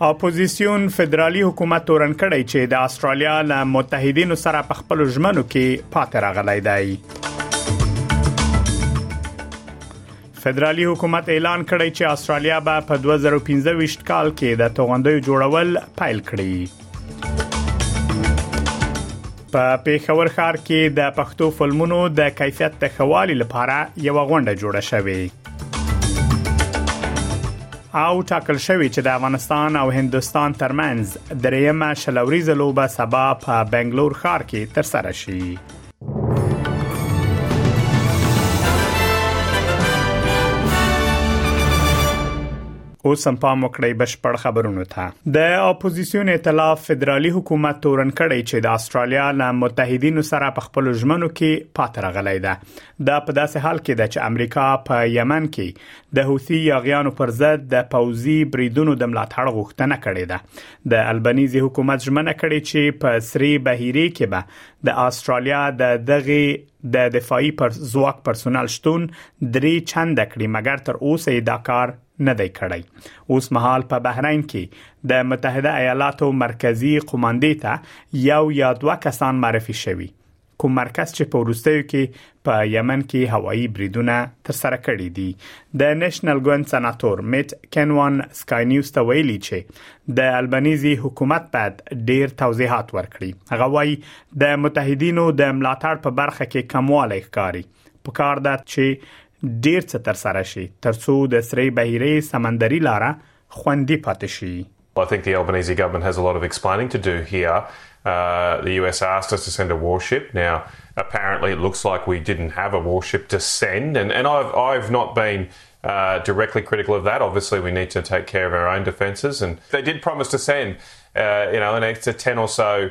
اپوزيسيون فدرالي حکومت تورن کړی چې د استرالیا له متحدینو سره په خپل ژمنو کې پاتې راغلی دی فدرالي حکومت اعلان کړی چې استرالیا به په 2025 کال کې د توغندیو جوړول پیل کړي په پیښور ښار کې د پښتو فلمونو د کیفیت د خوالي لپاره یو غونډه جوړه شوې او ټاکل شوې چې د افغانستان او هندستان ترمنځ دریمه شلوري زلوبه سبا په بنگلور ښار کې ترسره شي اوس هم پام وکړئ بشپړ خبرونه ته د اپوزيسيون ائتلاف فدرالي حکومت تورن کړي چې د استرالیا له متحدینو سره په خپل ژمنو کې پاتره غلې ده دا په داسې حال کې ده چې امریکا په یمن کې د حوثي یاغیانو پر ضد د پوزي بریدونو د ملاتړ غوښتنه کړې ده د البنيزي حکومت ژمنه کړې چې په سری بهيري کې به د استرالیا د دغه د دفاعي پر ځواک پرسونل شتون درې چند کړي مګر تر اوسه دا کار نه دی کړی اوس مهال په بحرین کې د متحده ایالاتو مرکزی قوماندې ته یو یا دوه کسان معرفي شوي کوم مرکز چې په ورستیو کې په یمن کې هوایی بریدونه تر سره کړي دي د نېشنل ګوند سناتور میټ کینوان سکای نیوز ته ویلي چې د البنيزي حکومت بعد ډیر توضیحات ورکړي هغه وایي د متحدینو د ملاتړ په برخه کې کموالی ښکاري په کار ده چې ډیر څه تر سره شي ترڅو د سری بهیرې سمندري لاره خوندي پاتې شي I think the Albanese government has a lot of explaining to do here. Uh, the US asked us to send a warship. Now, apparently, it looks like we didn't have a warship to send, and, and I've, I've not been uh, directly critical of that. Obviously, we need to take care of our own defences, and they did promise to send, uh, you know, an extra 10 or so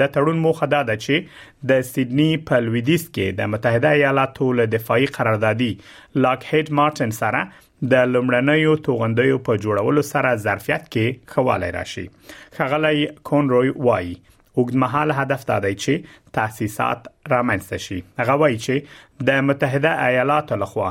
د تړون موخه دا ده چې د سیدنی په لویدیځ کې د متحده ایالاتو له دفاعي قراردادي لاک هیډ مارټن سره د لومړنیو توغندیو په جوړولو سره ظرفیت کې خواله راشي خغلی کونروي وایي اوږدمهاله هدف دا دی چې تاسیسات رامنځته شي هغه وایي چې د متحده ایالاتو لخوا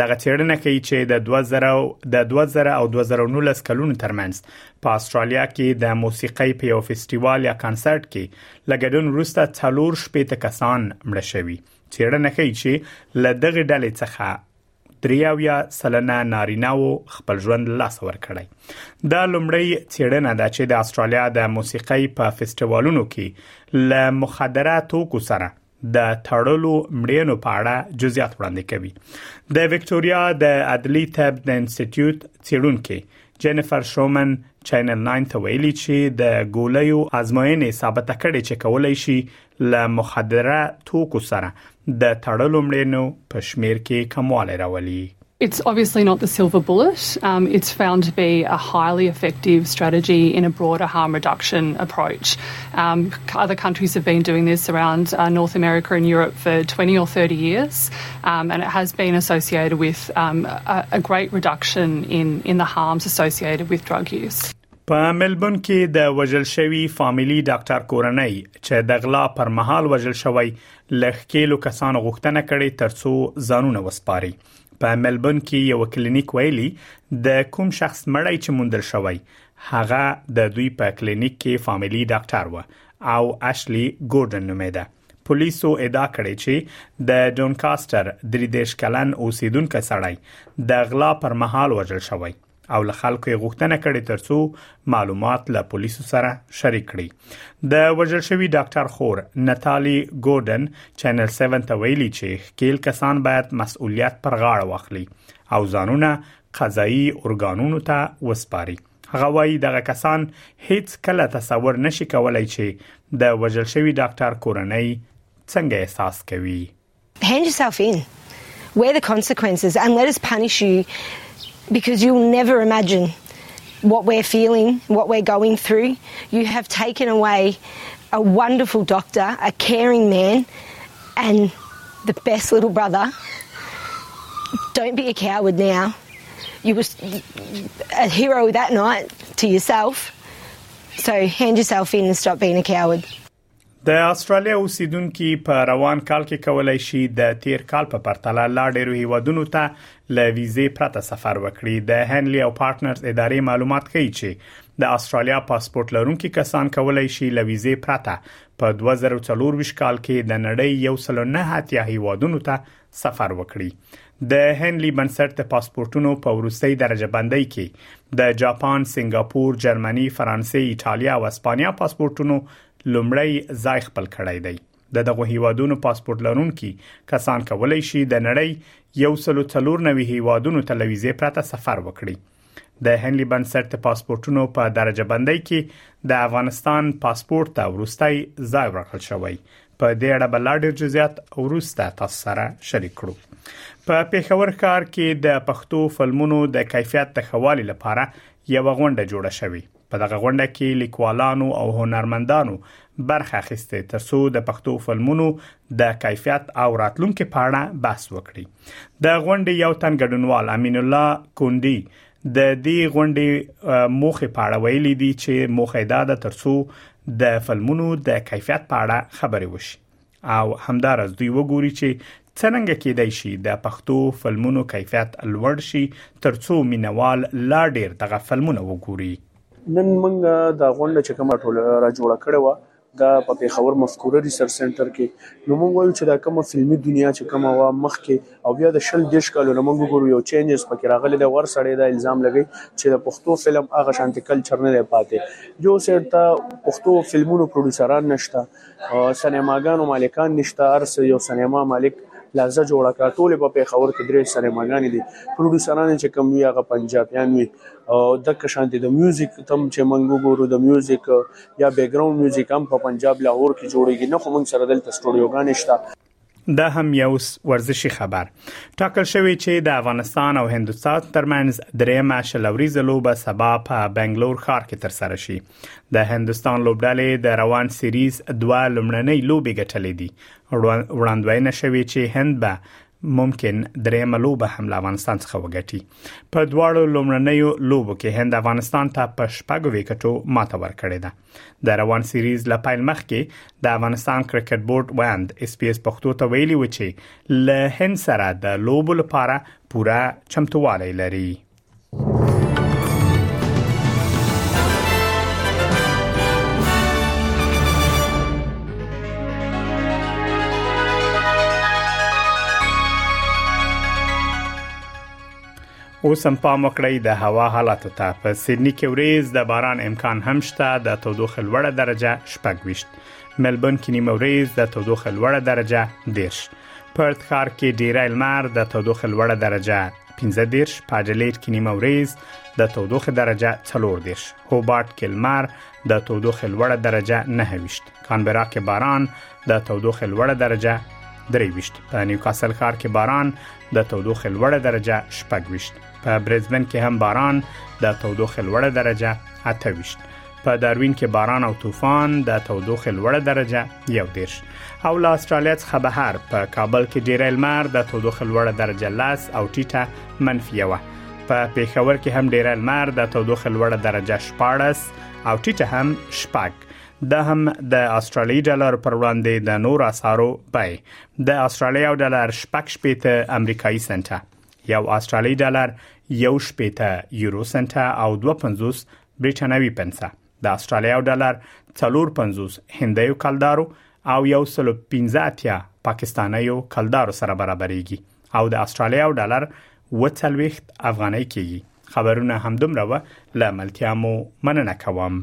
دغه چیرنه کوي چې د 2000 د 2000 او 2019 کلونو ترمنځ په استرالیا کې د موسیقۍ په یو فیسټیوال یا کنسرت کې لګډون وروسته څلور شپې ته کسان مړ شوي چیرنه کوي چې ل دغه ډلې څخه دریاو یا سلنه نارینه وو خپل ژوند لاس ور کړی دا لومړی چیرنه ده چې د استرالیا د موسیقۍ په فیسټیوالونو کې ل مخدره توکو سره د تړلو مړینو په اړه جزئیات وړاندې کوي د وکټوريا د عدلي طب د انسټیټیوټ چیرونکو جينيفر شومن چینل 9 ته ویلي چې د ګولیو ازموینې ثابت کړي چې کولای شي ل مخدره توکو سره د تړلو مړینو په شمیر کې کموالی راولي It's obviously not the silver bullet. Um, it's found to be a highly effective strategy in a broader harm reduction approach. Um, other countries have been doing this around uh, North America and Europe for 20 or 30 years, um, and it has been associated with um, a, a great reduction in, in the harms associated with drug use. په ملبون کې د وژل شوی فاميلي ډاکټر کورنۍ چې د غلا پر مهال وژل شوی لخکېلو کسانو غوښتنه کړې ترڅو ځانونه وسپاري په ملبون کې یو کلینیک ویلي د کوم شخص مړی چې موندل شوی هغه د دوی په کلینیک کې فاميلي ډاکټر و او اشلی ګورډن نومېده پولیسو ادعا کړې چې د ډونکاستر 33 کلن اوسیدونکو سړی د غلا پر مهال وژل شوی او له خلکو یې غوښتنه کړې ترڅو معلومات له پولیسو سره شریک کړي د وژل شوی ډاکټر خور نتالی ګوردن چینل 7 ته ویلي چې خکیل کسان باید مسؤلیت پر غاړه واخلي او ځانونه قضایي ارګانونو ته وسپاري هغه وایي دغه کسان هیڅ کله تصور نشي کولای چې د وژل شوی ډاکټر کورنۍ څنګه احساس کوي Hand yourself in. Wear the consequences and let us punish you because you'll never imagine what we're feeling, what we're going through. You have taken away a wonderful doctor, a caring man, and the best little brother. Don't be a coward now. You were a hero that night to yourself. So hand yourself in and stop being a coward. د استرالیا اوسیدونکو په روان کال کې کولای شي د تیر کال په پرتله لا ډیرو هیوادونو ته ل ویزې پرته سفر وکړي د هنلی او پارټنرز ادارې معلومات ښیي چې د استرالیا پاسپورت لرونکي کسان کولای شي ل ویزې پرته په 2024 کال کې د نړۍ یو سل نه اتیا هیوادونو ته سفر وکړي د هنلي بنسټ د پاسپورتونو په وروستۍ درجه بندۍ کې د جاپان، سنگاپور، جرمني، فرانسې، ایتالیا او اسپانیا پاسپورتونو لومړی ځای خپل کړی دی. د دغه هیوادونو پاسپورت لرونکي کسان کولای شي د نړۍ یو سلو څلور نوي هیوادونو ته لویزې پرته سفر وکړي. د هنلي بنسټ د پاسپورتونو په درجه بندۍ کې د افغانستان پاسپورت ته ورستۍ ځای ورکړل شوی په دې اړه بل ډیر جزئیات ورسته تاسو سره شریک کړو په پیښور ښار کې د پښتو فلمونو د کیفیت د خوالي لپاره یو غونډه جوړه شوې په دغه غونډه کې لیکوالانو او هنرمندانو برخه اخیسته ترڅو د پښتو فلمونو د کیفیت او راتلونکو په اړه بحث وکړي د غونډې یو تن ګډونوال امین الله کوندی د دې غونډې موخه په اړه ویلي دي چې موخه دا ده ترڅو د فلمونو د کیفیت په اړه خبرې وشي او همدارس دوی وګوري چې څنګه کېدای شي د پښتو فلمونو کیفیت لوړ شي ترڅو مینوال لا ډیر دغه فلمونه وګوري نن موږ دا غونډه چې کومه ټول را جوړ کړې و دا په پیښور مفکوره ریسرچ سنټر کې نو موږ وایو چې دا کومه فلمي دنیا چې کومه وا مخ کې او بیا د شل دیش کالو نه موږ ګورو یو چینجز پکې راغلی دی ور سړی دا الزام لګی چې د پښتو فلم هغه شانتي کلچر نه دی پاتې یو سیټ ته پښتو فلمونو پروډوسران نشته سنیماګانو مالکان نشته هر څه یو سنیما مالک پلازه جوړه کړه ټول په پیښور کې درې سنیماګانې دي پروډوسران چې کم وي هغه پنجابیان وي او د کشانت د میوزیک تم چې منګو ګورو د میوزیک یا بیک ګراوند میوزیک هم په پنجاب لاهور کې جوړیږي نه خو موږ سره دلته سټوډیوګانې شته دا هم یو ورزشي خبر ټاکل شوې چې د افغانستان او هندستان ترمنځ دریمه شلوریزه لوبه سبا په بنگلور ښار کې تر سره شي د هندستان لوبډلې د روان سیریز دوه لمړنۍ لوبې ګټلې دي وړاندوینه شوې چې هند به ممکن درېمه لوبه هم له افغانستان څخه وګټي په دواړو لومړنیو لوبو کې هند افغانستان ته په شپږ وکټو ماته ورکړې ده د روان سیریز له پیل مخکې د افغانستان کرکټ بورډ ویاند اس پی اس پښتو ته ویلي و چې له هند سره د لوبو لپاره پوره چمتووالی لري اوس هم پام وکړئ د هوا حالاتو ته په سیدنی کې وریز د باران امکان هم شته د تودوخه لوړه درجه شپږويشت ملبون کې نیمه وریز د تودوخه لوړه درجه دیرش پرت ښار کې ډیری لمر د تودوخه لوړه درجه 15 دیرش په اډلېټ کې نیمه وریز د تودوخه درجه 14 دیرش هوبارت کې لمر د تودوخه لوړه درجه 9 ویشت کانبرا کې باران د تودوخې لوړه درجه 23 په نیوکاسل ښار کې باران د تودوخې لوړه درجه 28 په برزبن کې هم باران د تودوخې لوړه درجه 28 په داروین کې باران او طوفان د تودوخې لوړه درجه 11 او له استرالیا څخه بهر په کابل کې ډیری لمر د تودوخې لوړه درجه 10 او ټیټه منفي 1 په پیښور کې هم ډیری لمر د تودوخې لوړه درجه 14 او ټیټه هم 16 دا هم د استرالی ډالر پر وړاندې د نور اسعارو بای د استرالی او ډالر شپږ شپېته امریکایي سنټه یو استرالی ډالر یو شپېته یورو سنټه او 250 بریټانوي پنسه د استرالیا ډالر 450 هندیو کلدارو او 115 پاکستانیو کلدارو سره برابرېږي او د استرالیا ډالر 40 افغانۍ کېږي خبرونه همدومره و لاملتیا مو مننه کوم